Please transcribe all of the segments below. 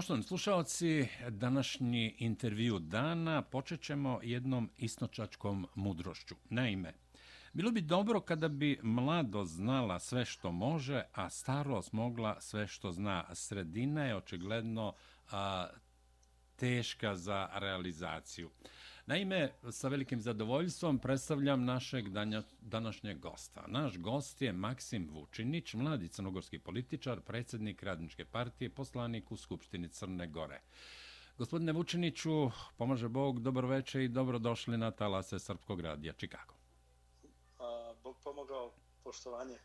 Poštovani slušalci, današnji intervju dana počet ćemo jednom istočačkom mudrošću. Naime, bilo bi dobro kada bi mlado znala sve što može, a starost mogla sve što zna. Sredina je očigledno a, teška za realizaciju. Naime, sa velikim zadovoljstvom predstavljam našeg današnjeg gosta. Naš gost je Maksim Vučinić, mladi crnogorski političar, predsjednik Radničke partije, poslanik u Skupštini Crne Gore. Gospodine Vučiniću, pomaže Bog, dobro večer i dobrodošli na talase Srpskog radija Čikago. Bog pomogao, poštovanje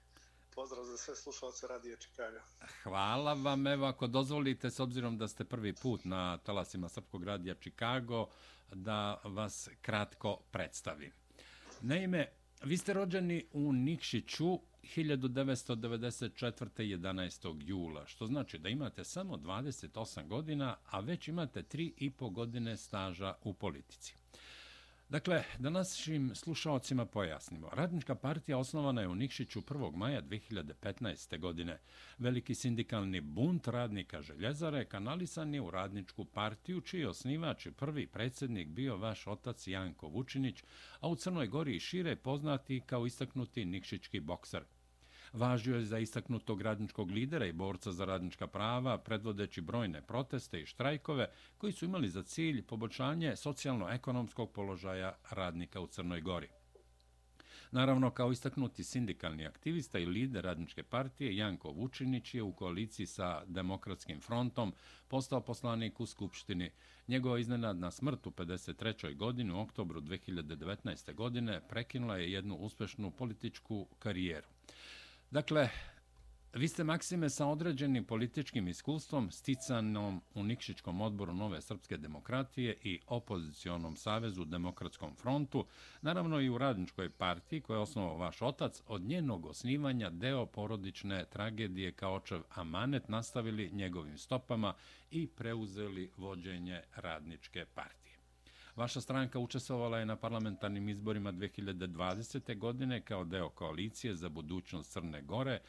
pozdrav za sve slušalce Radio Čikaga. Hvala vam, evo ako dozvolite, s obzirom da ste prvi put na talasima Srpskog radija Čikago, da vas kratko predstavim. Naime, vi ste rođeni u Nikšiću 1994. 11. jula, što znači da imate samo 28 godina, a već imate 3,5 godine staža u politici. Dakle, da našim slušalcima pojasnimo. Radnička partija osnovana je u Nikšiću 1. maja 2015. godine. Veliki sindikalni bunt radnika željezare kanalisan je u Radničku partiju, čiji osnivač i prvi predsjednik bio vaš otac Janko Vučinić, a u Crnoj Gori i šire poznati kao istaknuti nikšićki bokser. Važio je za istaknutog radničkog lidera i borca za radnička prava, predvodeći brojne proteste i štrajkove koji su imali za cilj poboljšanje socijalno-ekonomskog položaja radnika u Crnoj Gori. Naravno, kao istaknuti sindikalni aktivista i lider radničke partije, Janko Vučinić je u koaliciji sa Demokratskim frontom postao poslanik u Skupštini. Njegova iznenadna smrt u 53. godini u oktobru 2019. godine prekinula je jednu uspešnu političku karijeru. Dakle, vi ste Maksime sa određenim političkim iskustvom sticanom u Nikšićkom odboru Nove Srpske demokratije i opozicionom savezu Demokratskom frontu, naravno i u radničkoj partiji koja je osnovao vaš otac, od njenog osnivanja deo porodične tragedije kao očev Amanet nastavili njegovim stopama i preuzeli vođenje radničke partije. Vaša stranka učestvovala je na parlamentarnim izborima 2020. godine kao deo koalicije za budućnost Crne Gore,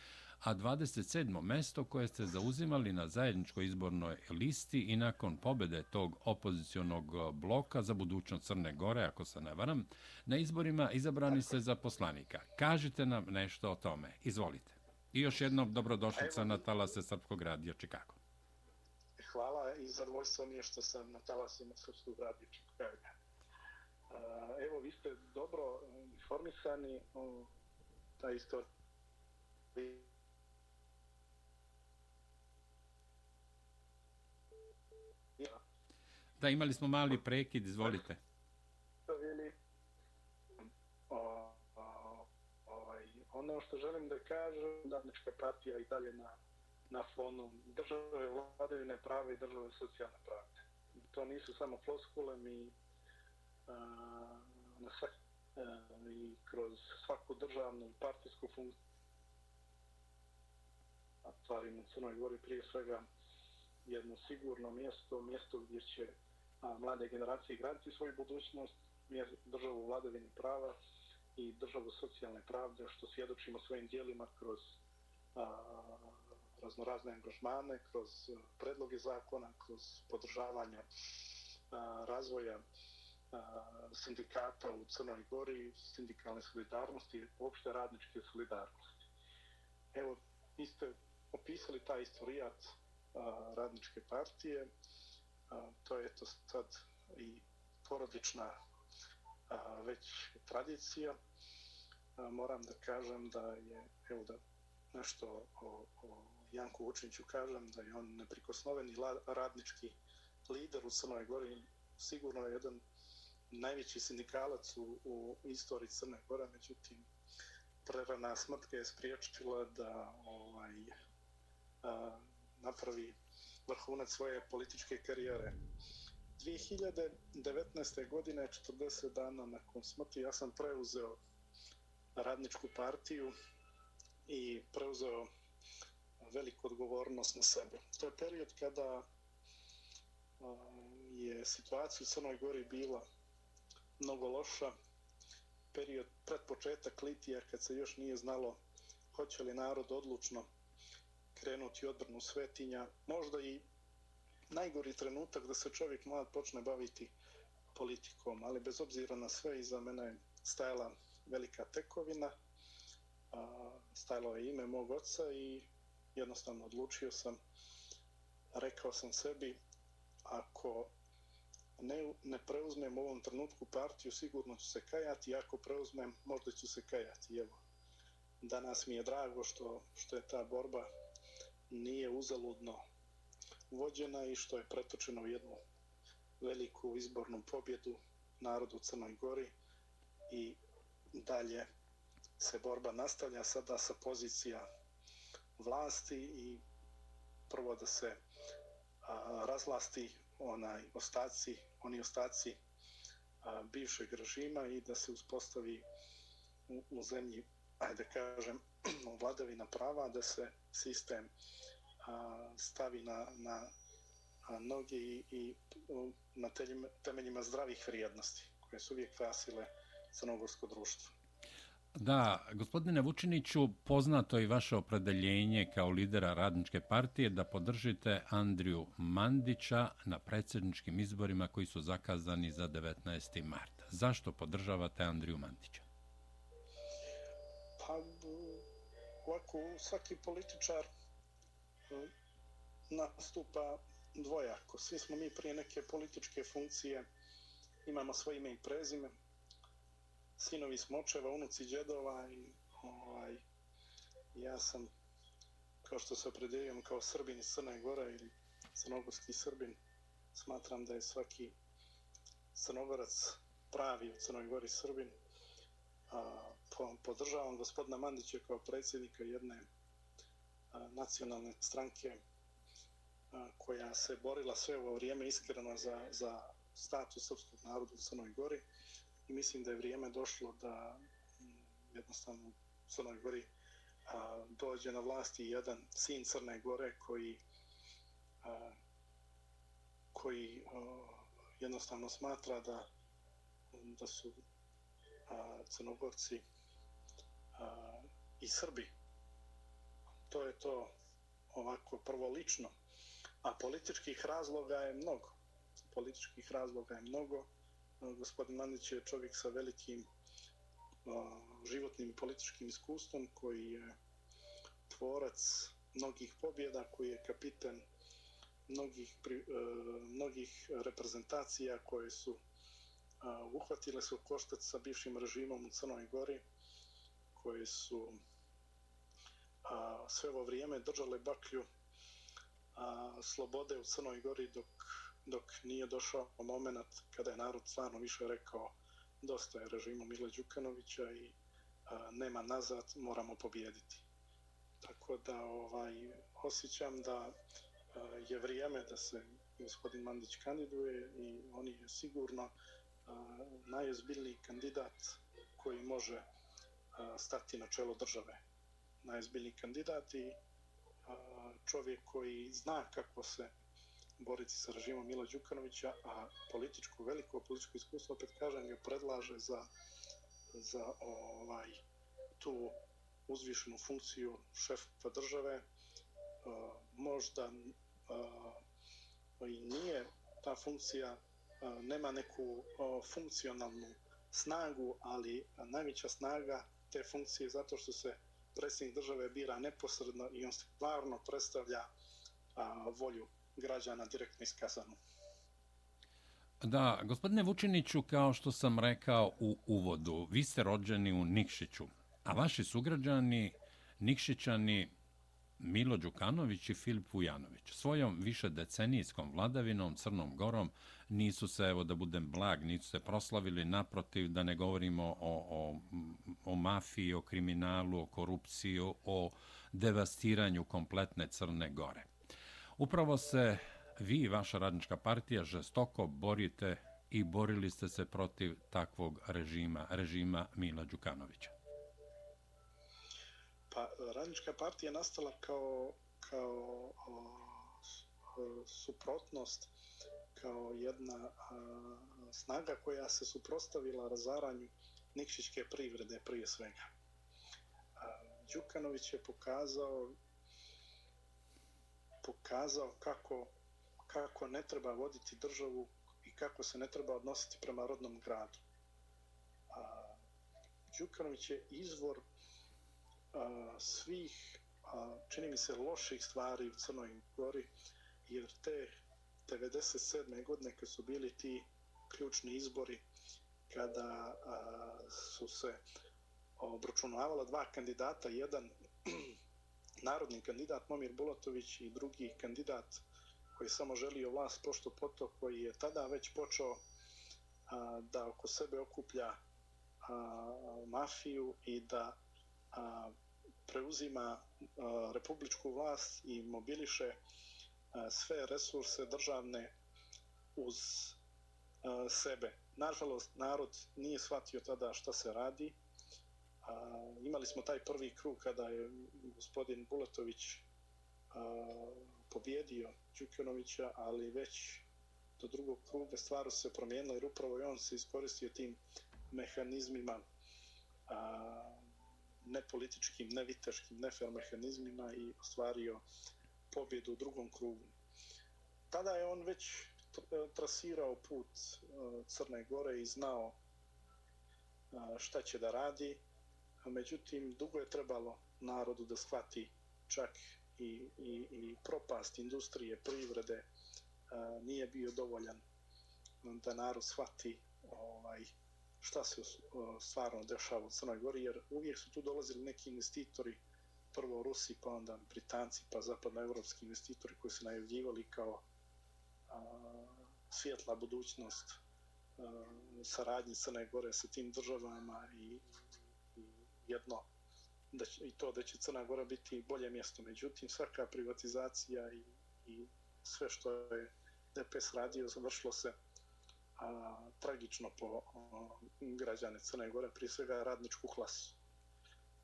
a 27. mesto koje ste zauzimali na zajedničkoj izbornoj listi i nakon pobede tog opozicionog bloka za budućnost Crne Gore, ako se ne varam, na izborima izabrani ste za poslanika. Kažite nam nešto o tome. Izvolite. I još jednom dobrodošlica na talase Srpskog radija Čikago hvala i zadovoljstvo mi je što sam na talasima Srpskog radija Čikaga. Evo, vi ste dobro informisani o ta istorija. Da, imali smo mali prekid, izvolite. Ovaj, ono što želim da kažem, da Radnička partija i dalje na na fonu države vladavine prave i države socijalne pravde. To nisu samo floskule, mi a, na svak, a, i kroz svaku državnu partijsku funkciju a stvarimo u Crnoj Gori prije svega jedno sigurno mjesto, mjesto gdje će a, mlade generacije graditi svoju budućnost, državu vladavini prava i državu socijalne pravde, što svjedočimo svojim dijelima kroz a, raznorazne angažmane, kroz eh, predloge zakona, kroz podržavanje eh, razvoja eh, sindikata u Crnoj Gori, sindikalne solidarnosti, uopšte radničke solidarnosti. Evo, vi ste opisali taj istorijat radničke partije, to je to sad i porodična već tradicija. Moram da kažem da je, evo da nešto o, o Janku Vučiniću kažem da je on neprikosnoveni radnički lider u Crnoj Gori, sigurno je jedan najveći sindikalac u, u istoriji Crne Gore, međutim, prerana smrt je spriječila da ovaj, a, napravi vrhunac svoje političke karijere. 2019. godine, 40 dana nakon smrti, ja sam preuzeo radničku partiju i preuzeo veliku odgovornost na sebe. To je period kada je situacija u Crnoj Gori bila mnogo loša. Period pred početak litija kad se još nije znalo hoće li narod odlučno krenuti odbranu svetinja. Možda i najgori trenutak da se čovjek mlad počne baviti politikom, ali bez obzira na sve iza mene je stajala velika tekovina, a, stajalo je ime mog oca i jednostavno odlučio sam, rekao sam sebi, ako ne, ne preuzmem u ovom trenutku partiju, sigurno ću se kajati, ako preuzmem, možda ću se kajati. Evo, danas mi je drago što, što je ta borba nije uzaludno vođena i što je pretočena u jednu veliku izbornu pobjedu narodu Crnoj Gori i dalje se borba nastavlja sada sa pozicija vlasti i prvo da se a, razlasti onaj ostaci, oni ostaci a, bivšeg režima i da se uspostavi u, u zemlji, ajde kažem, vladavina prava, da se sistem a, stavi na, na a, noge i, i na temeljima zdravih vrijednosti koje su uvijek krasile crnogorsko društvo. Da, gospodine Vučiniću, poznato je vaše opredeljenje kao lidera radničke partije da podržite Andriju Mandića na predsjedničkim izborima koji su zakazani za 19. marta. Zašto podržavate Andriju Mandića? Pa, ovako, svaki političar nastupa dvojako. Svi smo mi prije neke političke funkcije, imamo svoje ime i prezime, sinovi smočeva, unuci džedova i ovaj, ja sam, kao što se opredeljujem kao Srbin iz Crne Gore ili crnogorski Srbin, smatram da je svaki crnogorac pravi u Crnoj Gori Srbin. A, podržavam gospodina Mandića kao predsjednika jedne a, nacionalne stranke a, koja se borila sve ovo vrijeme iskreno za, za status srpskog naroda u Crnoj Gori i mislim da je vrijeme došlo da mm, jednostavno u Crnoj Gori a, dođe na vlasti jedan sin Crne Gore koji a, koji a, jednostavno smatra da da su a, crnogorci a, i Srbi. To je to ovako prvo lično. A političkih razloga je mnogo. Političkih razloga je mnogo gospodin Mandić je čovjek sa velikim životnim i političkim iskustvom koji je tvorac mnogih pobjeda, koji je kapitan mnogih, pri, e, mnogih reprezentacija koje su uhvatile su koštac sa bivšim režimom u Crnoj Gori, koje su sve ovo vrijeme držale baklju slobode u Crnoj Gori dok dok nije došao moment kada je narod stvarno više rekao dosta je režimu Mila Đukanovića i a, nema nazad, moramo pobijediti. Tako da ovaj osjećam da a, je vrijeme da se gospodin Mandić kandiduje i on je sigurno a, najezbiljniji kandidat koji može a, stati na čelo države. Najezbiljniji kandidat i a, čovjek koji zna kako se boriti sa režimom Mila Đukanovića, a političko, veliko političko iskustvo, opet kažem, ga predlaže za, za ovaj, tu uzvišenu funkciju šefa države. E, možda e, i nije ta funkcija, e, nema neku funkcionalnu snagu, ali najveća snaga te funkcije zato što se predsjednik države bira neposredno i on stvarno predstavlja a, volju građana direktno iskazano. Da, gospodine Vučiniću, kao što sam rekao u uvodu, vi ste rođeni u Nikšiću, a vaši sugrađani Nikšićani Milo Đukanović i Filip Vujanović svojom više decenijskom vladavinom Crnom Gorom nisu se, evo da budem blag, nisu se proslavili naprotiv da ne govorimo o, o, o mafiji, o kriminalu, o korupciji, o devastiranju kompletne Crne Gore. Upravo se vi i vaša radnička partija žestoko borite i borili ste se protiv takvog režima, režima Mila Đukanovića. Pa, radnička partija nastala kao, kao o, suprotnost, kao jedna a, snaga koja se suprostavila razaranju Nikšićke privrede prije svega. A, Đukanović je pokazao pokazao kako, kako ne treba voditi državu i kako se ne treba odnositi prema rodnom gradu. A, Đukanović je izvor a, svih, a, čini mi se, loših stvari u Crnoj Gori, jer te 97. godine kad su bili ti ključni izbori, kada a, su se obračunavala dva kandidata, jedan narodni kandidat Momir Bulatović i drugi kandidat koji samo želio vlast pošto poto koji je tada već počeo a, da oko sebe okuplja a, mafiju i da a, preuzima a, republičku vlast i mobiliše a, sve resurse državne uz a, sebe. Nažalost, narod nije shvatio tada šta se radi. A, imali smo taj prvi krug kada je gospodin Buletović a, pobjedio Đukanovića, ali već do drugog kruga stvari se promijenila jer upravo je on se iskoristio tim mehanizmima a, ne političkim, ne viteškim, ne fair mehanizmima i ostvario pobjedu u drugom krugu. Tada je on već e, trasirao put e, Crne Gore i znao e, šta će da radi, međutim dugo je trebalo narodu da shvati čak i, i, i propast industrije, privrede a, nije bio dovoljan da narod shvati ovaj, šta se stvarno dešava u Crnoj Gori, jer uvijek su tu dolazili neki investitori, prvo Rusi, pa onda Britanci, pa zapadnoevropski investitori koji su najavljivali kao a, svjetla budućnost a, saradnje Crne Gore sa tim državama i jedno da će, i to da će Crna Gora biti bolje mjesto. Međutim, svaka privatizacija i, i sve što je DPS radio završilo se a, tragično po a, građane Crne Gore, prije svega radničku klasu.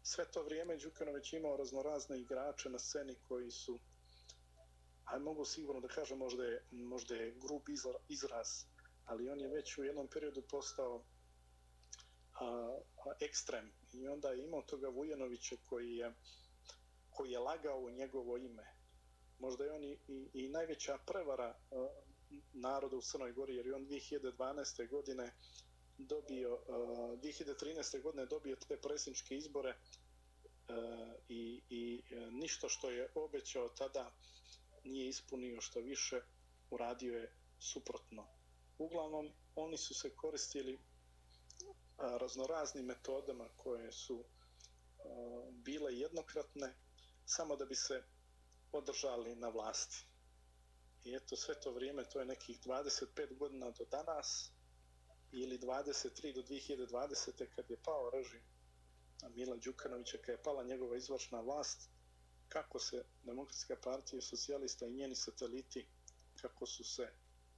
Sve to vrijeme Đukanović imao raznorazne igrače na sceni koji su, a mogu sigurno da kažem, možda je, možda je grub izraz, ali on je već u jednom periodu postao a, a, ekstrem i onda je imao toga Vujanovića koji je, koji je lagao u njegovo ime. Možda je on i, i, i najveća prevara a, naroda u Crnoj Gori, jer je on 2012. godine dobio, a, 2013. godine dobio te predsjedničke izbore a, i, i a, ništa što je obećao tada nije ispunio što više, uradio je suprotno. Uglavnom, oni su se koristili raznoraznim metodama koje su bile jednokratne samo da bi se održali na vlasti. I eto sve to vrijeme, to je nekih 25 godina do danas ili 23 do 2020. kad je pao režim Mila Đukanovića, kad je pala njegova izvršna vlast, kako se Demokratska partija socijalista i njeni sateliti, kako su se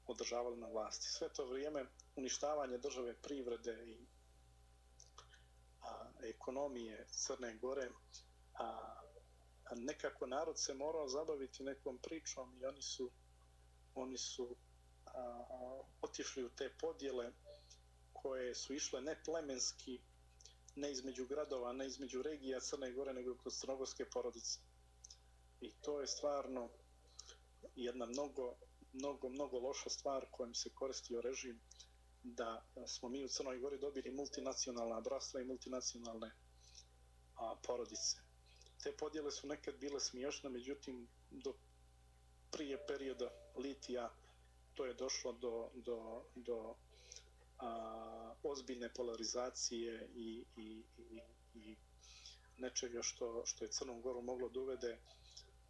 održavali na vlasti. Sve to vrijeme uništavanje države privrede i ekonomije Crne Gore, a, a nekako narod se morao zabaviti nekom pričom i oni su oni su a, otišli u te podjele koje su išle ne plemenski, ne između gradova, ne između regija Crne Gore, nego kod crnogorske porodice. I to je stvarno jedna mnogo, mnogo, mnogo loša stvar kojom se koristio režim da smo mi u Crnoj Gori dobili multinacionalna bratstva i multinacionalne a, porodice. Te podjele su nekad bile smiješne, međutim, do prije perioda litija to je došlo do, do, do a, ozbiljne polarizacije i, i, i, i nečega što, što je Crnom Goru moglo dovede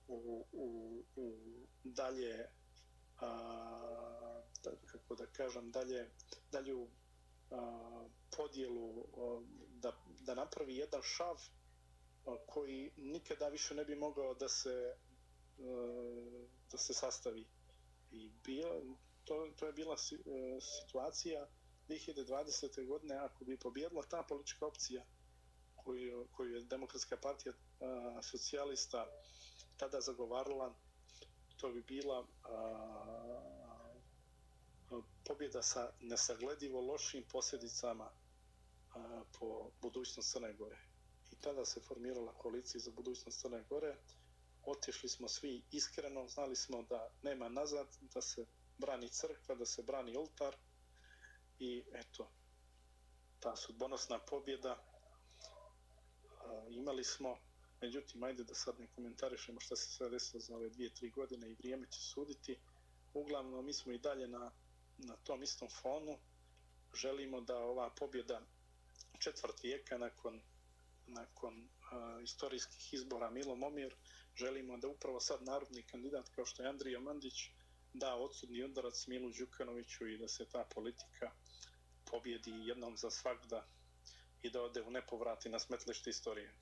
u, u, u dalje a, da, kako da kažem, dalje, dalju a, podjelu, a, da, da napravi jedan šav a, koji nikada više ne bi mogao da se, a, da se sastavi. I bila, to, to je bila si, a, situacija 2020. godine, ako bi pobjedila ta politička opcija koju, koju je Demokratska partija a, socijalista tada zagovarala, to bi bila a, pobjeda sa nesagledivo lošim posljedicama a, po budućnost Crne Gore. I tada se formirala koalicija za budućnost Crne Gore otišli smo svi iskreno, znali smo da nema nazad, da se brani crkva, da se brani oltar i eto, ta sudbonosna pobjeda imali smo, međutim, ajde da sad ne komentarišemo šta se sve desilo za ove dvije, tri godine i vrijeme će suditi. Uglavnom, mi smo i dalje na, na tom istom fonu. Želimo da ova pobjeda četvrt vijeka nakon, nakon uh, istorijskih izbora Milo Momir, želimo da upravo sad narodni kandidat kao što je Andrija Mandić da odsudni udarac Milu Đukanoviću i da se ta politika pobjedi jednom za svakda i da ode u nepovrati na smetlište istorije.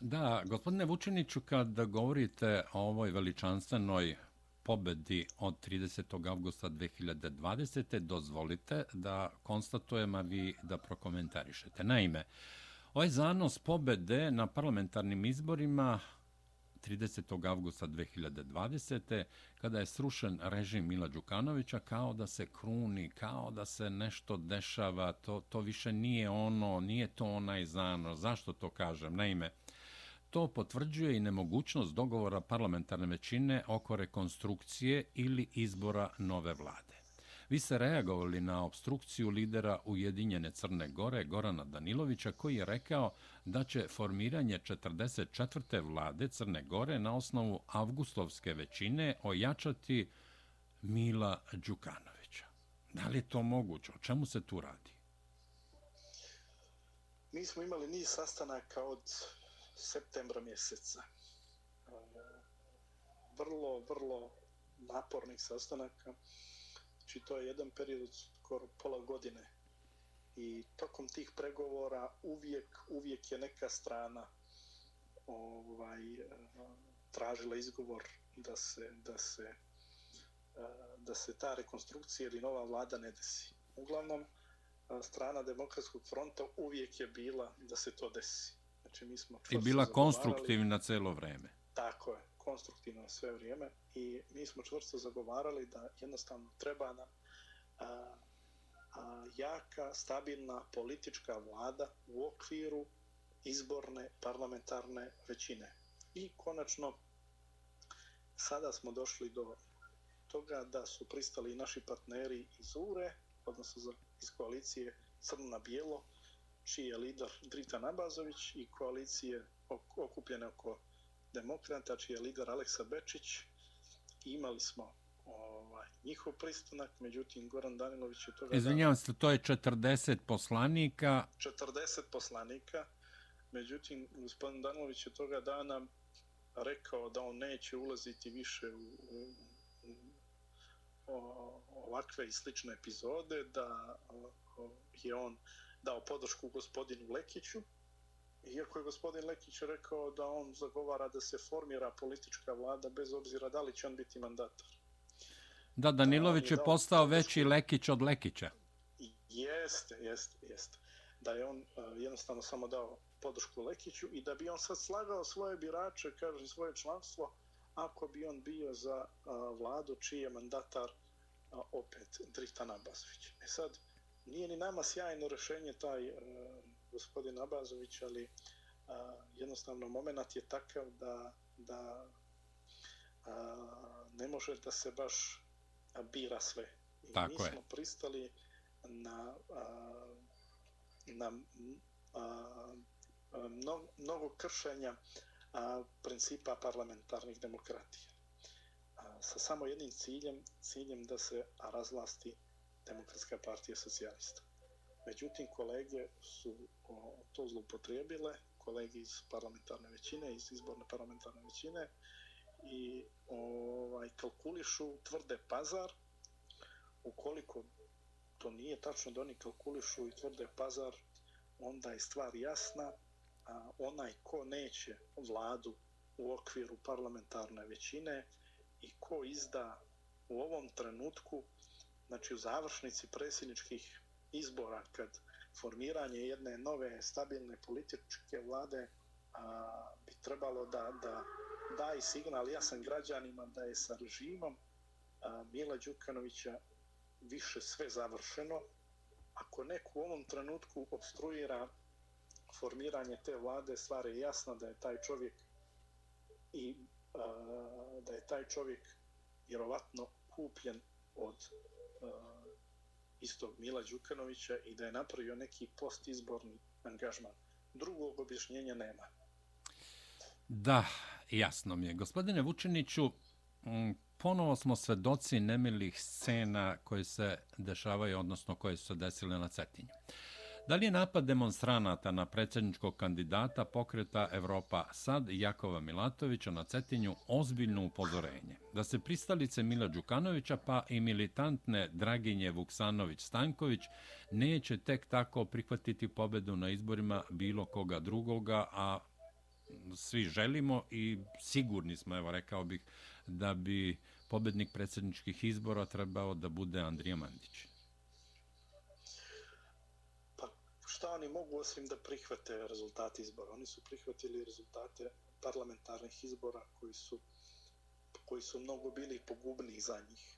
Da, gospodine Vučiniću, kad govorite o ovoj veličanstvenoj pobedi od 30. augusta 2020. dozvolite da konstatujem, a vi da prokomentarišete. Naime, ovaj zanos pobede na parlamentarnim izborima 30. augusta 2020. kada je srušen režim Mila Đukanovića kao da se kruni, kao da se nešto dešava, to, to više nije ono, nije to onaj zanos. Zašto to kažem? Naime, to potvrđuje i nemogućnost dogovora parlamentarne većine oko rekonstrukcije ili izbora nove vlade. Vi ste reagovali na obstrukciju lidera Ujedinjene Crne Gore, Gorana Danilovića, koji je rekao da će formiranje 44. vlade Crne Gore na osnovu avgustovske većine ojačati Mila Đukanovića. Da li je to moguće? O čemu se tu radi? Mi smo imali niz sastanaka od septembra mjeseca. E, vrlo, vrlo napornih sastanaka. Znači, to je jedan period skoro pola godine. I tokom tih pregovora uvijek, uvijek je neka strana ovaj, e, tražila izgovor da se, da se, e, da se ta rekonstrukcija ili nova vlada ne desi. Uglavnom, strana Demokratskog fronta uvijek je bila da se to desi. Znači, mi smo I bila konstruktivna celo vreme. Tako je konstruktivno sve vrijeme i mi smo čvrsto zagovarali da jednostavno treba nam a, a, jaka, stabilna politička vlada u okviru izborne parlamentarne većine. I konačno, sada smo došli do toga da su pristali naši partneri iz URE, odnosno iz koalicije Crno na Bijelo, čiji je lider Drita Nabazović i koalicije okupljene oko demokrata, čiji je lider Aleksa Bečić. Imali smo ovaj, njihov pristanak, međutim Goran Danilović je toga... Izvinjavam se, to je 40 poslanika. 40 poslanika, međutim gospodin Danilović je toga dana rekao da on neće ulaziti više u, u, u, u ovakve i slične epizode, da je on dao podršku gospodinu Lekiću, Iako je gospodin Lekić rekao da on zagovara da se formira politička vlada bez obzira da li će on biti mandatar. Da, Danilović je, je postao veći Lekić od Lekića. Jeste, jeste, jeste. Da je on uh, jednostavno samo dao podršku Lekiću i da bi on sad slagao svoje birače, kaže svoje članstvo, ako bi on bio za uh, vladu čiji je mandatar uh, opet Dritan Abazović. E sad, nije ni nama sjajno rešenje taj uh, gospodin Abazović, ali a, jednostavno moment je takav da, da a, ne može da se baš bira sve. I Tako mi smo je. pristali na, a, na a, mnogo, mnogo kršenja a, principa parlamentarnih demokratija. A, sa samo jednim ciljem, ciljem da se razvlasti Demokratska partija socijalista. Međutim, kolege su to zlupotrijebile, kolege iz parlamentarne većine, iz izborne parlamentarne većine, i ovaj, kalkulišu tvrde pazar, ukoliko to nije tačno da oni kalkulišu i tvrde pazar, onda je stvar jasna, a onaj ko neće vladu u okviru parlamentarne većine i ko izda u ovom trenutku, znači u završnici predsjedničkih izbora, kad formiranje jedne nove stabilne političke vlade a, bi trebalo da, da da i signal jasan građanima da je sa režimom a, Mila Đukanovića više sve završeno. Ako neko u ovom trenutku obstruira formiranje te vlade, stvar je jasna da je taj čovjek i da je taj čovjek vjerovatno kupljen od Uh, istog Mila Đukanovića i da je napravio neki postizborni angažman. Drugog objašnjenja nema. Da, jasno mi je. Gospodine Vučiniću, mm, ponovo smo svedoci nemilih scena koje se dešavaju, odnosno koje su se desile na Cetinju. Da li je napad demonstranata na predsjedničkog kandidata pokreta Evropa sad Jakova Milatovića na Cetinju ozbiljno upozorenje? Da se pristalice Mila Đukanovića pa i militantne Draginje Vuksanović-Stanković neće tek tako prihvatiti pobedu na izborima bilo koga drugoga, a svi želimo i sigurni smo, evo rekao bih, da bi pobednik predsjedničkih izbora trebao da bude Andrija Mandić. Pa šta oni mogu osim da prihvate rezultate izbora? Oni su prihvatili rezultate parlamentarnih izbora koji su, koji su mnogo bili pogubni za njih.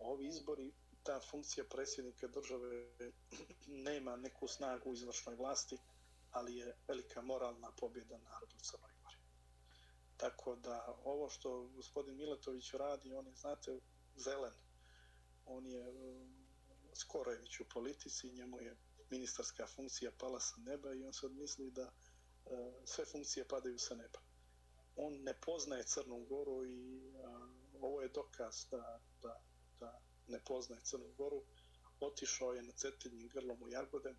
Ovi izbori, ta funkcija predsjednika države nema neku snagu u izvršnoj vlasti, ali je velika moralna pobjeda narodu Crnoj Gori. Tako da ovo što gospodin Miletović radi, on je, znate, zelen. On je um, skoro je već u politici, njemu je ministarska funkcija pala sa neba i on sad misli da e, sve funkcije padaju sa neba. On ne poznaje Crnu Goru i e, ovo je dokaz da, da, da ne poznaje Crnu Goru. Otišao je na cetinjim grlom u Jagode.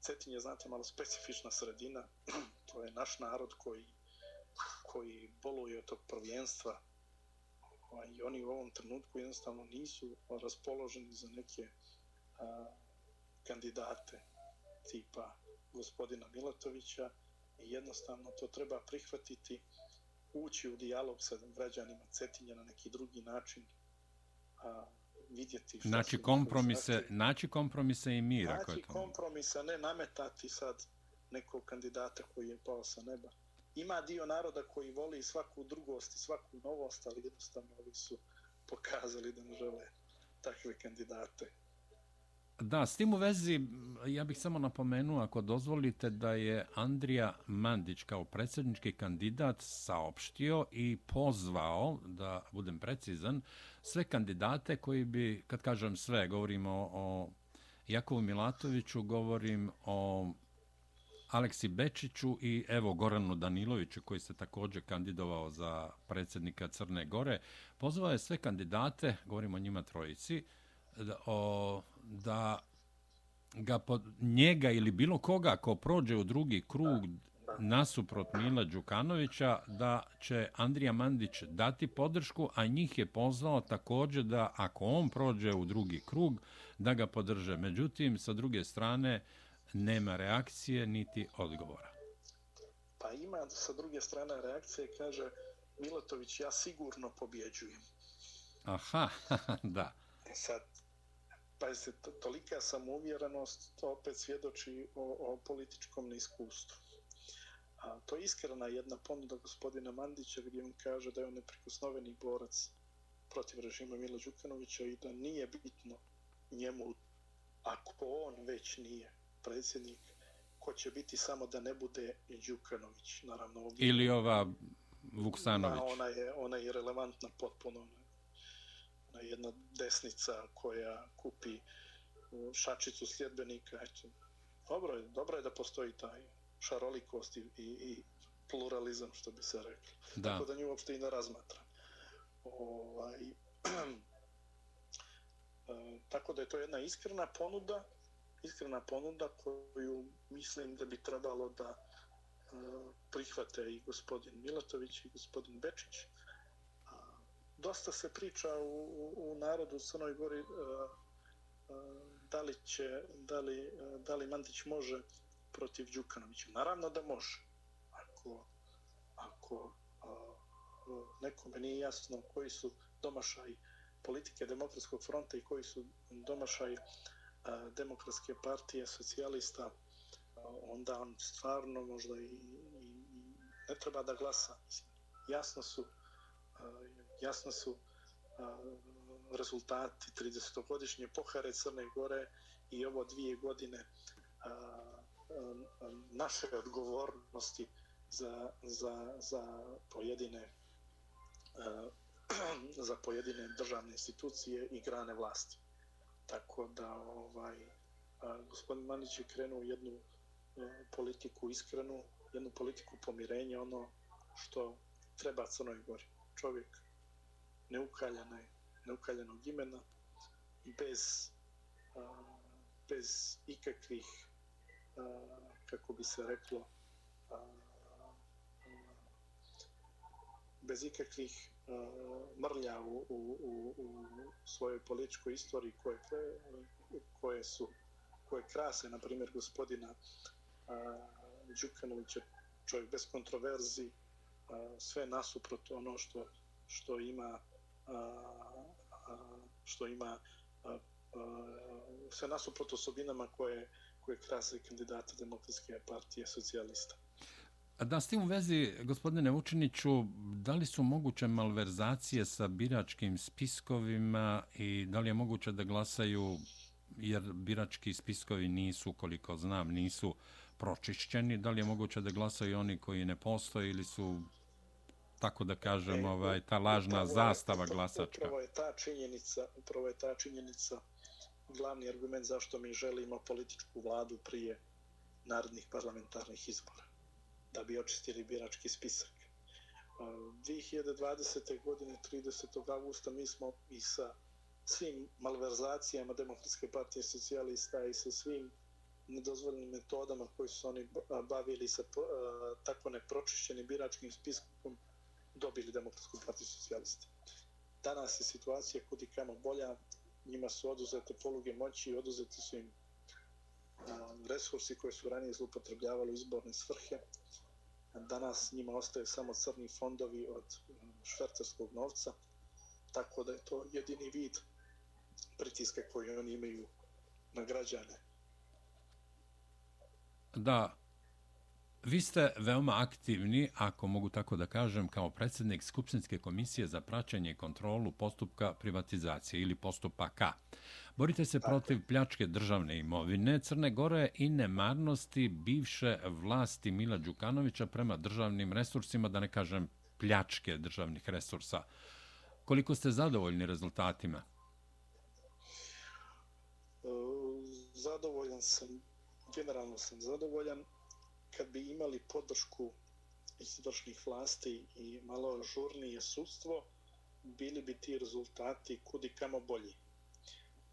Cetinje, je, znate, malo specifična sredina. to je naš narod koji koji boluje od tog prvenstva i oni u ovom trenutku jednostavno nisu raspoloženi za neke a, kandidate tipa gospodina Milatovića i jednostavno to treba prihvatiti ući u dijalog sa građanima Cetinja na neki drugi način a, vidjeti šta naći kompromise, naći kompromise i mir naći je to kompromise, ne nametati sad nekog kandidata koji je pao sa neba ima dio naroda koji voli svaku drugost i svaku novost, ali jednostavno ovi su pokazali da ne žele takve kandidate. Da, s tim u vezi, ja bih samo napomenuo, ako dozvolite, da je Andrija Mandić kao predsjednički kandidat saopštio i pozvao, da budem precizan, sve kandidate koji bi, kad kažem sve, govorimo o Jakovu Milatoviću, govorim o Aleksi Bečiću i evo Goranu Daniloviću koji se također kandidovao za predsjednika Crne Gore. Pozvao je sve kandidate, govorimo o njima trojici, da, o, da ga pod njega ili bilo koga ko prođe u drugi krug nasuprot Mila Đukanovića da će Andrija Mandić dati podršku, a njih je pozvao također da ako on prođe u drugi krug da ga podrže. Međutim, sa druge strane, nema reakcije niti odgovora. Pa ima sa druge strane reakcije, kaže Milatović, ja sigurno pobjeđujem. Aha, da. E sad, pa se tolika samouvjerenost, to opet svjedoči o, o političkom neiskustvu. A, to je iskrena jedna ponuda gospodina Mandića gdje on kaže da je on neprikosnoveni borac protiv režima Mila Đukanovića i da nije bitno njemu, ako on već nije predsjednik, ko će biti samo da ne bude Đukanović, naravno. Ovdje, Ili ova Vuksanović. Ona je, ona je relevantna potpuno. Ona je jedna desnica koja kupi šačicu sljedbenika. Eto, dobro, je, dobro je da postoji taj šarolikost i, i, i pluralizam, što bi se rekli. Da. Tako da nju uopšte i ne razmatra. Ovaj, tako da je to jedna iskrena ponuda iskrena ponuda koju mislim da bi trebalo da e, prihvate i gospodin Milatović i gospodin Bečić. Dosta se priča u, u, u narodu u Crnoj Gori e, e, da li, će, da, li, e, da li Mandić može protiv Đukanovića. Naravno da može. Ako, ako nekome nije jasno koji su domašaj politike demokratskog fronta i koji su domašaj uh, demokratske partije socijalista, onda on stvarno možda i, i, i ne treba da glasa. Jasno su, jasno su rezultati 30-godišnje pohare Crne Gore i ovo dvije godine naše odgovornosti za, za, za pojedine za pojedine državne institucije i grane vlasti. Tako da ovaj a, gospodin Manić je krenuo jednu a, politiku iskrenu, jednu politiku pomirenja, ono što treba Crnoj Gori. Čovjek neukaljane, neukaljanog imena, bez, a, bez ikakvih, a, kako bi se reklo, a, bez ikakvih mrlja u, u, u, u svojoj političkoj istoriji koje, koje su koje krase, na primjer, gospodina Đukanovića, čovjek bez kontroverzi, a, sve nasuprot ono što, što ima što ima se sve nasuprot osobinama koje, koje krase kandidata demokratske partije socijalista. Da, s tim u vezi, gospodine Vučiniću, da li su moguće malverzacije sa biračkim spiskovima i da li je moguće da glasaju, jer birački spiskovi nisu, koliko znam, nisu pročišćeni, da li je moguće da glasaju oni koji ne postoje ili su, tako da kažem, e, ovaj, ta lažna upravo zastava je, glasačka? Upravo je ta činjenica, upravo je ta činjenica glavni argument zašto mi želimo političku vladu prije narodnih parlamentarnih izbora da bi očistili birački spisak. 2020. godine, 30. augusta, mi smo i sa svim malverzacijama Demokratske partije socijalista i sa svim nedozvoljenim metodama koji su oni bavili sa tako nepročišćenim biračkim spiskom dobili Demokratsku partiju socijalista. Danas je situacija kudi kamo bolja, njima su oduzete poluge moći i oduzeti su im resursi koje su ranije zlupotrebljavali u izborne svrhe. Danas njima ostaje samo crni fondovi od švercarskog novca, tako da je to jedini vid pritiska koji oni imaju na građane. Da, vi ste veoma aktivni, ako mogu tako da kažem, kao predsjednik Skupštinske komisije za praćenje i kontrolu postupka privatizacije ili postupaka. Borite se protiv pljačke državne imovine Crne Gore i nemarnosti bivše vlasti Mila Đukanovića prema državnim resursima, da ne kažem pljačke državnih resursa. Koliko ste zadovoljni rezultatima? E, zadovoljan sam, generalno sam zadovoljan. Kad bi imali podršku izvršnih vlasti i malo žurnije sudstvo, bili bi ti rezultati kudi kamo bolji.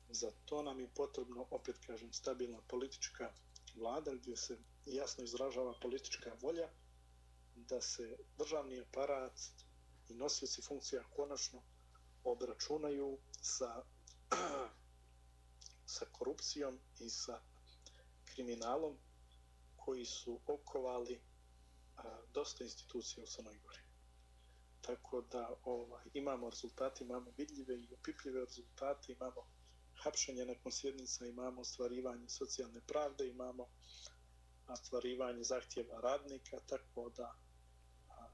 Za to nam je potrebno, opet kažem, stabilna politička vlada gdje se jasno izražava politička volja da se državni aparat i nosioci funkcija konačno obračunaju sa, sa korupcijom i sa kriminalom koji su okovali a, dosta institucija u Crnoj Gori. Tako da ovaj, imamo rezultate, imamo vidljive i opipljive rezultate, imamo hapšenje nakon sjednica, imamo ostvarivanje socijalne pravde, imamo ostvarivanje zahtjeva radnika, tako da a,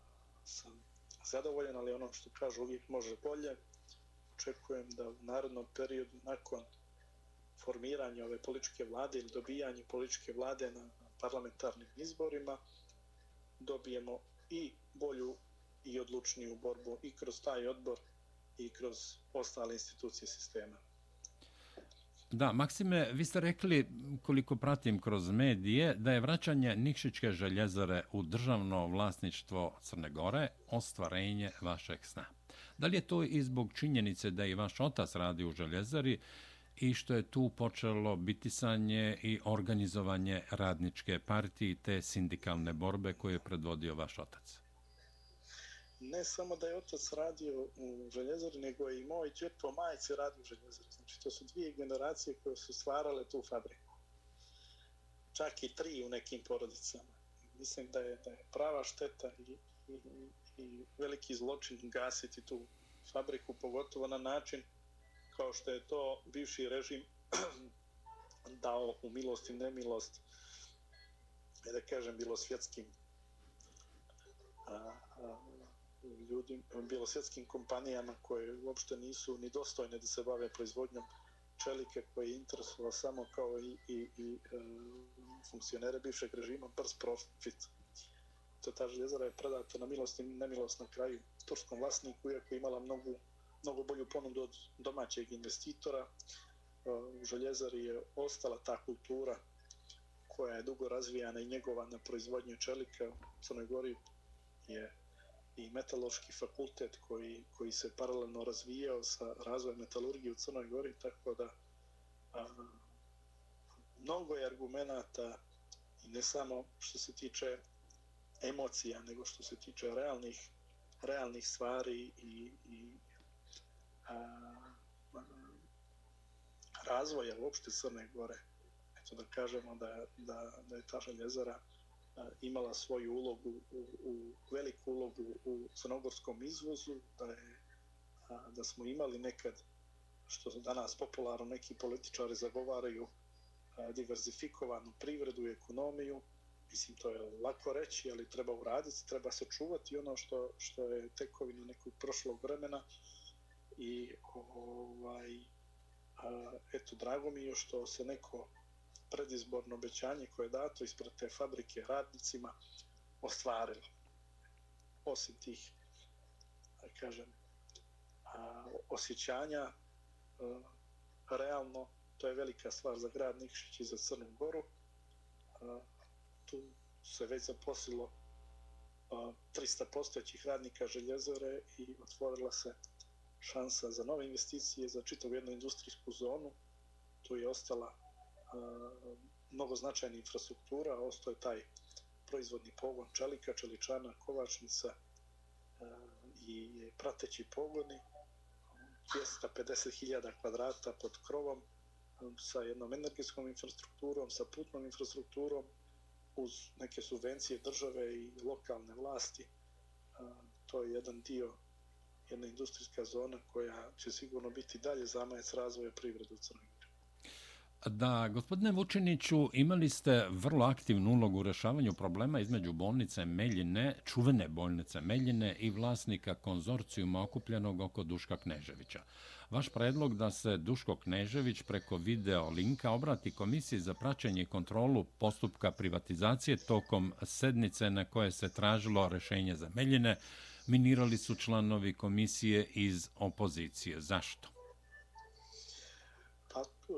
sam zadovoljan, ali ono što kažu uvijek može bolje. Očekujem da u narodnom periodu nakon formiranja ove političke vlade ili dobijanja političke vlade na parlamentarnim izborima dobijemo i bolju i odlučniju borbu i kroz taj odbor i kroz ostale institucije sistema. Da, Maksime, vi ste rekli, koliko pratim kroz medije, da je vraćanje Nikšićke željezare u državno vlasništvo Crne Gore ostvarenje vašeg sna. Da li je to i zbog činjenice da i vaš otac radi u željezari i što je tu počelo bitisanje i organizovanje radničke partije te sindikalne borbe koje je predvodio vaš otac? ne samo da je otac radio u željezari, nego je i moj džet po majici radio u željezari. Znači, to su dvije generacije koje su stvarale tu fabriku. Čak i tri u nekim porodicama. Mislim da je, da je prava šteta i, i, i veliki zločin gasiti tu fabriku, pogotovo na način kao što je to bivši režim dao u milost i nemilost, e da kažem, bilo svjetskim a, a, bilo svjetskim kompanijama koje uopšte nisu ni dostojne da se bave proizvodnjom čelike koje je interesovalo samo kao i, i, i e, funkcionere bivšeg režima brz profit. To ta željezara je predata na milost i nemilost na kraju turskom vlasniku, iako je imala mnogo, mnogo bolju ponudu od domaćeg investitora. E, u Željezari je ostala ta kultura koja je dugo razvijana i njegova na proizvodnju čelika. U Crnoj Gori je i metalurški fakultet koji, koji se paralelno razvijao sa razvojem metalurgije u Crnoj Gori, tako da a, mnogo je argumenta i ne samo što se tiče emocija, nego što se tiče realnih, realnih stvari i, i razvoja uopšte Crne Gore. Eto da kažemo da, da, da je ta željezara imala svoju ulogu, u, u, veliku ulogu u crnogorskom izvozu, da, je, da smo imali nekad, što danas popularno neki političari zagovaraju, diverzifikovanu privredu i ekonomiju. Mislim, to je lako reći, ali treba uraditi, treba se čuvati ono što, što je tekovina nekog prošlog vremena. I ovaj, a, eto, drago mi je što se neko predizborno obećanje koje je dato ispred te fabrike radnicima ostvarilo. Osim tih, da kažem, a, osjećanja, a, realno, to je velika stvar za grad Nikšić i za Crnu Goru. A, tu se već zaposlilo 300 postojećih radnika željezare i otvorila se šansa za nove investicije za čitavu jednu industrijsku zonu. Tu je ostala mnogo značajna infrastruktura, ostao je taj proizvodni pogon čelika, čeličana, kovačnica i prateći pogoni, 250.000 kvadrata pod krovom sa jednom energetskom infrastrukturom, sa putnom infrastrukturom, uz neke subvencije države i lokalne vlasti. To je jedan dio, jedna industrijska zona koja će sigurno biti dalje zamajac razvoja privrede u Crnoj Gori. Da, gospodine Vučiniću, imali ste vrlo aktivnu ulogu u rešavanju problema između bolnice Meljine, čuvene bolnice Meljine i vlasnika konzorcijuma okupljenog oko Duška Kneževića. Vaš predlog da se Duško Knežević preko video linka obrati komisiji za praćenje i kontrolu postupka privatizacije tokom sednice na koje se tražilo rešenje za Meljine, minirali su članovi komisije iz opozicije. Zašto? Pa, e,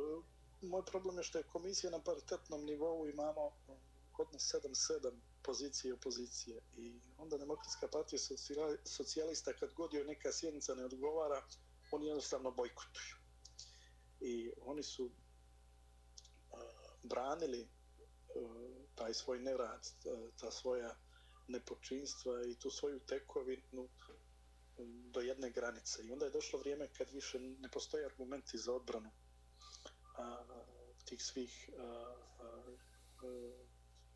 moj problem je što je komisija na paritetnom nivou imamo e, kod nas 7-7 pozicije i opozicije i onda demokratska partija socijalista kad god joj neka sjednica ne odgovara oni jednostavno bojkotuju i oni su uh, branili uh, taj svoj nerad ta svoja nepočinstva i tu svoju tekovinu do jedne granice. I onda je došlo vrijeme kad više ne postoje argumenti za odbranu tih svih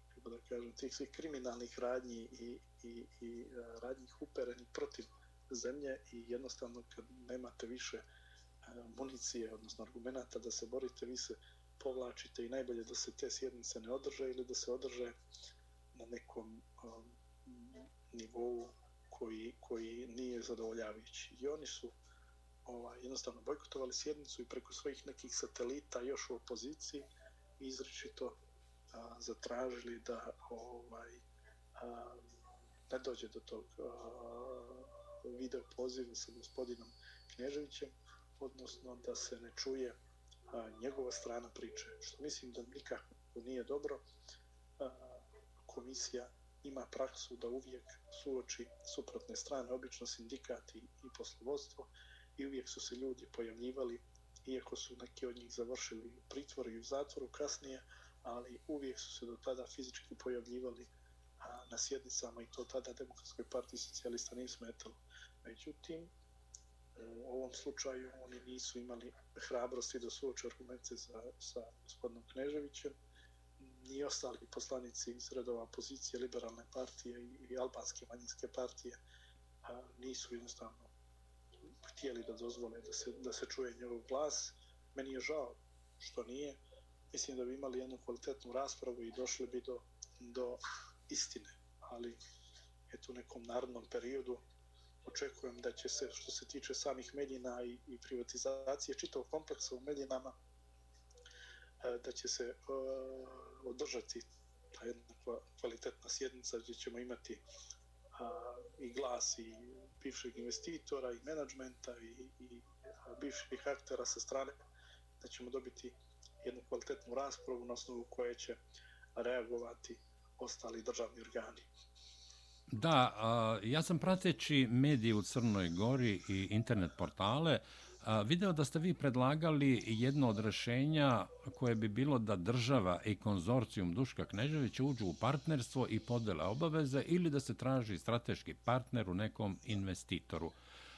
kako da kažem, tih svih kriminalnih radnji i, i, i radnjih uperenih protiv zemlje i jednostavno kad nemate više municije, odnosno argumenta da se borite, vi se povlačite i najbolje da se te sjednice ne održe ili da se održe na nekom um, nivou koji, koji nije zadovoljavajući. I oni su ovaj, jednostavno bojkotovali sjednicu i preko svojih nekih satelita još u opoziciji izrečito a, zatražili da ovaj, a, ne dođe do tog a, video poziva sa gospodinom Kneževićem, odnosno da se ne čuje a, njegova strana priče, što mislim da nikako nije dobro. A, komisija ima praksu da uvijek suoči suprotne strane, obično sindikati i poslovodstvo, i uvijek su se ljudi pojavljivali, iako su neki od njih završili u pritvoru i u zatvoru kasnije, ali uvijek su se do tada fizički pojavljivali a, na sjednicama i to tada Demokratskoj partiji socijalista nije smetalo. Međutim, u ovom slučaju oni nisu imali hrabrosti da suoče argumente za, sa gospodinom Kneževićem, ni ostali poslanici iz redova pozicije liberalne partije i, i albanske manjinske partije a, nisu jednostavno htjeli da dozvole da se, da se čuje njegov glas. Meni je žao što nije. Mislim da bi imali jednu kvalitetnu raspravu i došli bi do, do istine. Ali eto u nekom narodnom periodu očekujem da će se, što se tiče samih medijina i, i privatizacije čitavog kompleksa u medijinama, e, da će se uh, održati ta jedna kvalitetna sjednica gdje ćemo imati i glas i bivšeg investitora i menadžmenta i, i bivših aktera sa strane, da ćemo dobiti jednu kvalitetnu raspravu na osnovu koje će reagovati ostali državni organi. Da, ja sam prateći medije u Crnoj Gori i internet portale, video da ste vi predlagali jedno od rešenja koje bi bilo da država i konzorcijum Duška Kneževića uđu u partnerstvo i podele obaveze ili da se traži strateški partner u nekom investitoru.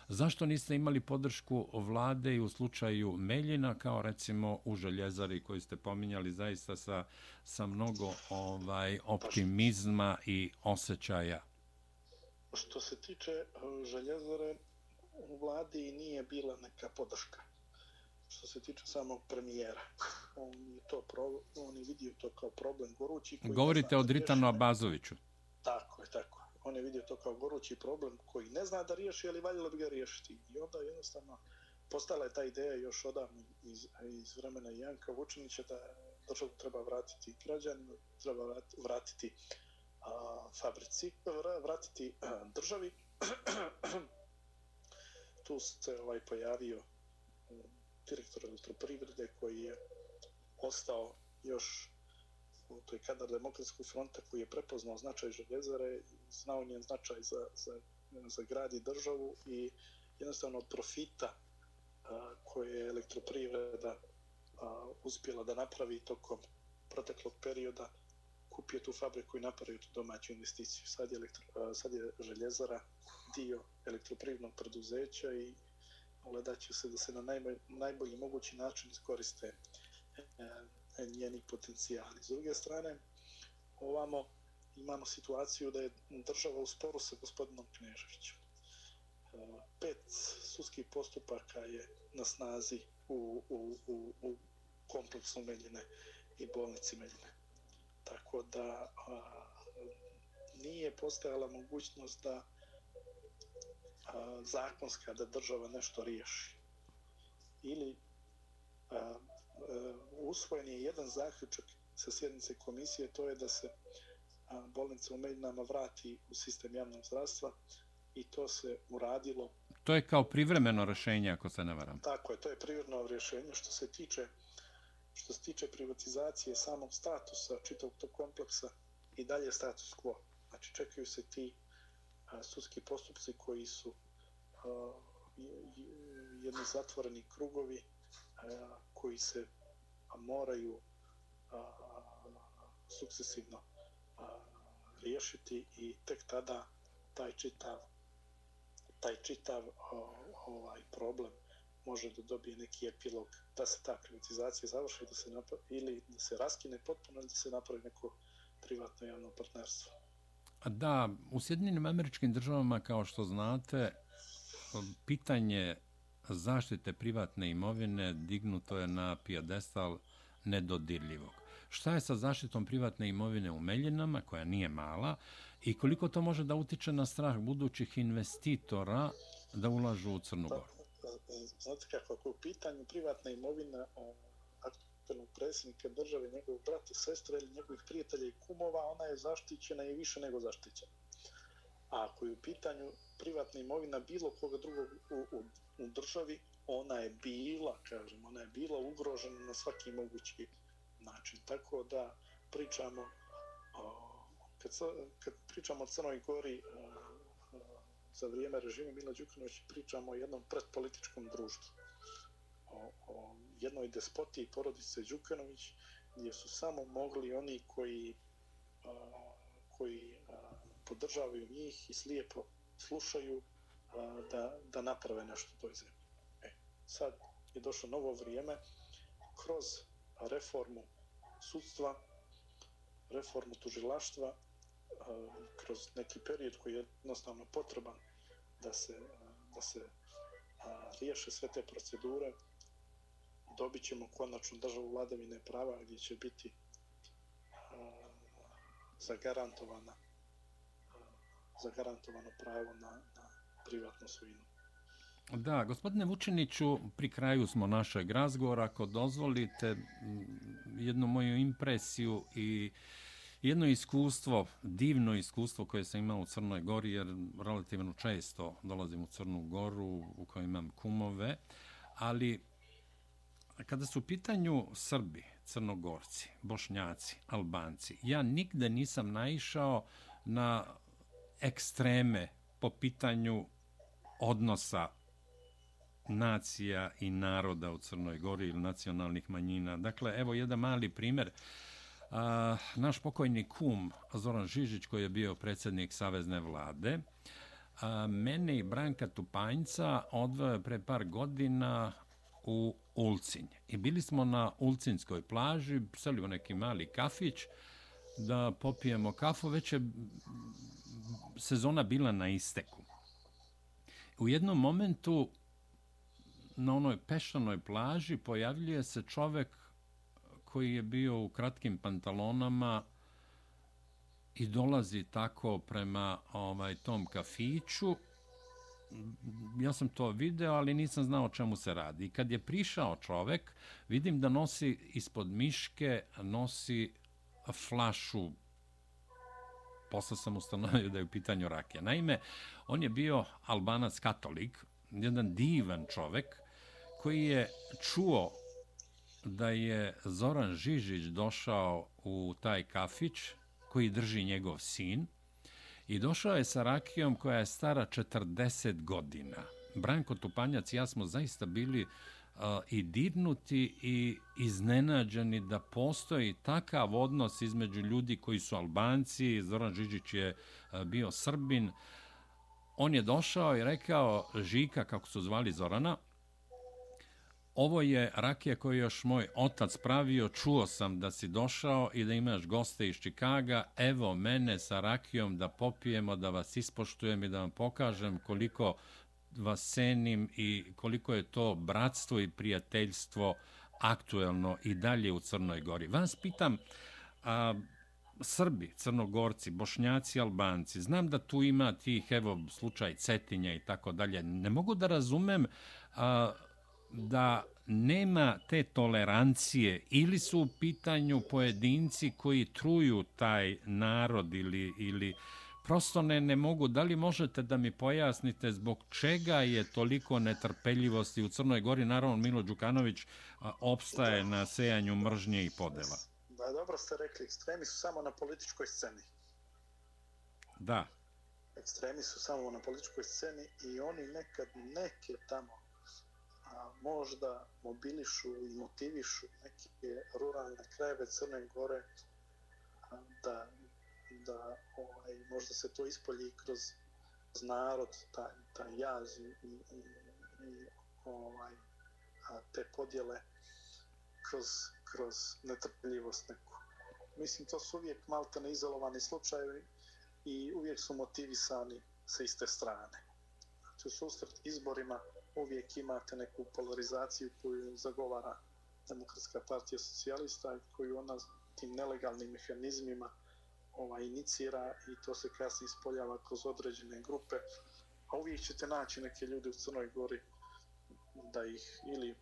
Zašto niste imali podršku vlade i u slučaju Meljina kao recimo u Željezari koji ste pominjali zaista sa, sa mnogo ovaj optimizma i osjećaja? Što se tiče eh, Željezare, u vladi nije bila neka podrška. Što se tiče samog premijera, on je, to pro, on je vidio to kao problem gorući. Govorite o Dritanu Abazoviću. Tako je, tako on je vidio to kao gorući problem koji ne zna da riješi, ali valjalo bi ga riješiti. I onda jednostavno postala je ta ideja još odavno iz, iz vremena Janka Vučinića da državu treba vratiti građanima, treba vratiti a, fabrici, vratiti a, državi. tu se ovaj pojavio um, direktor elektroprivrede koji je ostao još u toj kadar demokratskog fronta koji je prepoznao značaj željezare znao njen značaj za, za, za grad i državu i jednostavno profita a, koje je elektroprivreda a, uspjela da napravi tokom proteklog perioda kupio tu fabriku i napravio tu domaću investiciju. Sad je, elektro, a, sad je željezara dio elektroprivrednog preduzeća i gledat će se da se na najbolj, najbolji mogući način iskoriste e, e, njeni potencijali. S druge strane, ovamo imamo situaciju da je država u sporu sa gospodinom Kneževićem. E, pet sudskih postupaka je na snazi u, u, u, u kompleksu Meljine i bolnici Meljine. Tako da a, nije postojala mogućnost da a, zakonska da država nešto riješi. Ili a, uh, usvojen je jedan zaključak sa sjednice komisije, to je da se bolnica u Meljinama vrati u sistem javnog zdravstva i to se uradilo. To je kao privremeno rješenje, ako se ne varam. Tako je, to je privremeno rješenje. Što se tiče što se tiče privatizacije samog statusa čitavog tog kompleksa i dalje status quo. Znači, čekaju se ti a, sudski postupci koji su jedni zatvoreni krugovi koji se moraju sukcesivno riješiti i tek tada taj čitav taj čitav ovaj problem može da dobije neki epilog da se ta privatizacija završi da se napravi, ili da se raskine potpuno ili da se napravi neko privatno javno partnerstvo. Da, u Sjedinim američkim državama, kao što znate, pitanje zaštite privatne imovine dignuto je na pijadestal nedodirljivog. Šta je sa zaštitom privatne imovine u Meljinama, koja nije mala, i koliko to može da utiče na strah budućih investitora da ulažu u Crnu Goru? Znate kako, ako je u pitanju privatna imovina aktualnog predsjednika države, njegovog brata, sestra ili njegovih prijatelja i kumova, ona je zaštićena i više nego zaštićena. A ako je u pitanju privatna imovina bilo koga drugog u, u, u državi, ona je bila, kažem, ona je bila ugrožena na svaki mogući način. Tako da pričamo, kad, kad pričamo o Crnoj Gori e, e, za vrijeme režima Mila Đukanovića pričamo o jednom predpolitičkom društvu. O, o jednoj despotiji porodice Đukanović, gdje su samo mogli oni koji, koji podržavaju njih i slijepo slušaju da, da naprave nešto toj zemlji. E, sad je došlo novo vrijeme kroz reformu sudstva, reformu tužilaštva, kroz neki period koji je jednostavno potreban da se, da se riješe sve te procedure, dobit ćemo konačnu državu vladavine prava gdje će biti zagarantovana zagarantovano pravo na, na privatnu svojinu. Da, gospodine Vučiniću, pri kraju smo našeg razgovora, ako dozvolite jednu moju impresiju i jedno iskustvo, divno iskustvo koje sam imao u Crnoj Gori, jer relativno često dolazim u Crnu Goru u kojoj imam kumove, ali kada su u pitanju Srbi, Crnogorci, Bošnjaci, Albanci, ja nigde nisam naišao na ekstreme po pitanju odnosa nacija i naroda u Crnoj Gori ili nacionalnih manjina. Dakle, evo jedan mali primjer. A, naš pokojni kum Zoran Žižić koji je bio predsjednik Savezne vlade, a, mene i Branka Tupanjca odvoje pre par godina u Ulcinj. I bili smo na Ulcinskoj plaži, seli u neki mali kafić da popijemo kafu, već je sezona bila na isteku. U jednom momentu na onoj pešanoj plaži pojavljuje se čovek koji je bio u kratkim pantalonama i dolazi tako prema ovaj tom kafiću. Ja sam to video, ali nisam znao o čemu se radi. I kad je prišao čovek, vidim da nosi ispod miške, nosi flašu posle sam ustanovio da je u pitanju rakija. Naime, on je bio albanac katolik, jedan divan čovek, koji je čuo da je Zoran Žižić došao u taj kafić koji drži njegov sin i došao je sa rakijom koja je stara 40 godina. Branko Tupanjac i ja smo zaista bili uh, i dirnuti i iznenađeni da postoji takav odnos između ljudi koji su Albanci, Zoran Žižić je uh, bio Srbin. On je došao i rekao Žika, kako su zvali Zorana, Ovo je rakija koju još moj otac pravio. Čuo sam da si došao i da imaš goste iz Čikaga. Evo mene sa rakijom da popijemo, da vas ispoštujem i da vam pokažem koliko vas cenim i koliko je to bratstvo i prijateljstvo aktuelno i dalje u Crnoj Gori. Vas pitam, a, Srbi, Crnogorci, Bošnjaci, Albanci, znam da tu ima tih, evo, slučaj Cetinja i tako dalje. Ne mogu da razumem a, da nema te tolerancije ili su u pitanju pojedinci koji truju taj narod ili, ili prosto ne, ne mogu. Da li možete da mi pojasnite zbog čega je toliko netrpeljivosti u Crnoj Gori? Naravno, Milo Đukanović opstaje na sejanju mržnje i podela. Da, dobro ste rekli, ekstremi su samo na političkoj sceni. Da. Ekstremi su samo na političkoj sceni i oni nekad neke tamo možda mobilišu i motivišu neke ruralne krajeve Crne Gore da, da ovaj, možda se to ispolji kroz narod, taj, taj jaz i, i, i, i ovaj, a, te podjele kroz, kroz netrpljivost neku. Mislim, to su uvijek malta neizolovani slučajevi i uvijek su motivisani sa iste strane. Znači, u susret izborima uvijek imate neku polarizaciju koju zagovara Demokratska partija socijalista koju ona tim nelegalnim mehanizmima ova, inicira i to se kasnije ispoljava kroz određene grupe. A uvijek ćete naći neke ljude u Crnoj Gori da ih ili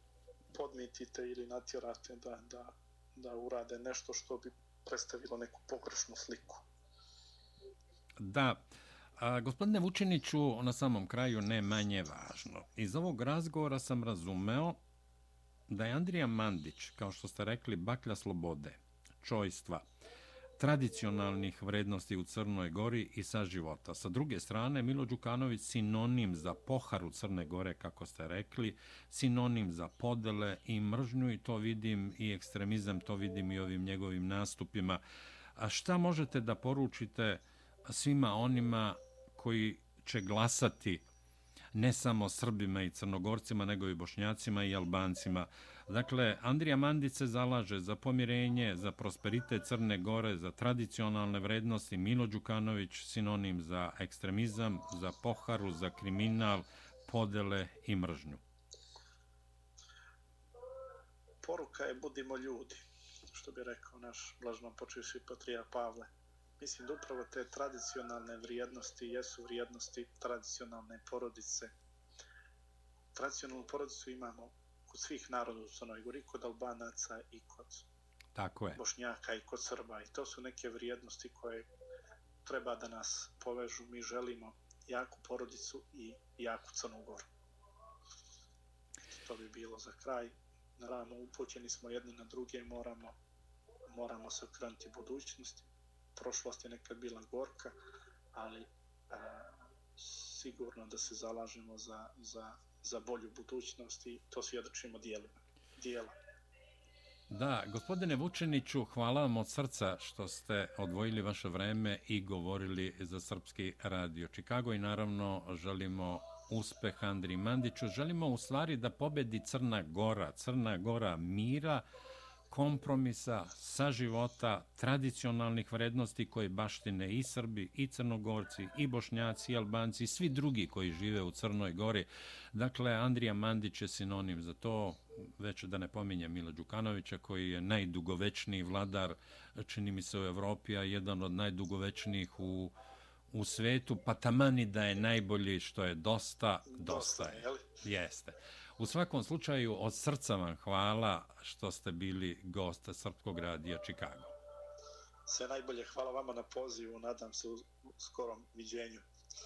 podmitite ili natjerate da, da, da urade nešto što bi predstavilo neku pogrešnu sliku. Da, A, gospodine Vučiniću, na samom kraju ne manje važno. Iz ovog razgovora sam razumeo da je Andrija Mandić, kao što ste rekli, baklja slobode, čojstva, tradicionalnih vrednosti u Crnoj Gori i sa života. Sa druge strane, Milo Đukanović sinonim za poharu Crne Gore, kako ste rekli, sinonim za podele i mržnju i to vidim i ekstremizam, to vidim i ovim njegovim nastupima. A šta možete da poručite svima onima koji će glasati ne samo Srbima i Crnogorcima, nego i Bošnjacima i Albancima. Dakle, Andrija Mandić se zalaže za pomirenje, za prosperitet Crne Gore, za tradicionalne vrednosti. Milo Đukanović sinonim za ekstremizam, za poharu, za kriminal, podele i mržnju. Poruka je budimo ljudi, što bi rekao naš blažno počeši patrija Pavle. Mislim da upravo te tradicionalne vrijednosti jesu vrijednosti tradicionalne porodice. Tradicionalnu porodicu imamo kod svih naroda u Crnoj Gori, kod Albanaca i kod Tako je. Bošnjaka i kod Srba. I to su neke vrijednosti koje treba da nas povežu. Mi želimo jaku porodicu i jaku Crnu Goru. To bi bilo za kraj. Naravno, upućeni smo jedni na druge, moramo, moramo se okrenuti budućnosti. Prošlost je nekad bila gorka, ali a, sigurno da se zalažemo za, za, za bolju budućnost i to svjedočimo dijelima. Dijela. Da, gospodine Vučeniću, hvala vam od srca što ste odvojili vaše vreme i govorili za Srpski radio Čikago i naravno želimo uspeh Andri Mandiću. Želimo u stvari da pobedi Crna Gora, Crna Gora mira, kompromisa, sa života, tradicionalnih vrednosti koje baštine i Srbi, i Crnogorci, i Bošnjaci, i Albanci, i svi drugi koji žive u Crnoj Gori. Dakle, Andrija Mandić je sinonim za to, već da ne pominjem Mila Đukanovića, koji je najdugovečniji vladar, čini mi se u Evropi, a jedan od najdugovečnijih u, u svetu, pa tamani da je najbolji što je dosta, dosta je. Jeste. U svakom slučaju, od srca vam hvala što ste bili gost Srpskog radija Čikago. Sve najbolje, hvala vama na pozivu, nadam se u skorom viđenju.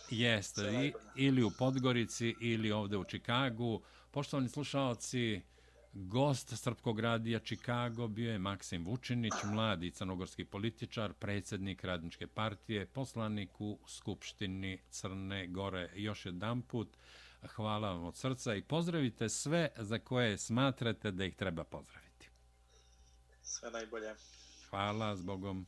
Jeste, I, ili u Podgorici, ili ovde u Čikagu. Poštovani slušalci, gost Srpskog radija Čikago bio je Maksim Vučinić, mladi crnogorski političar, predsjednik Radničke partije, poslanik u Skupštini Crne Gore. Još jedan put, hvala vam od srca i pozdravite sve za koje smatrate da ih treba pozdraviti. Sve najbolje. Hvala, zbogom.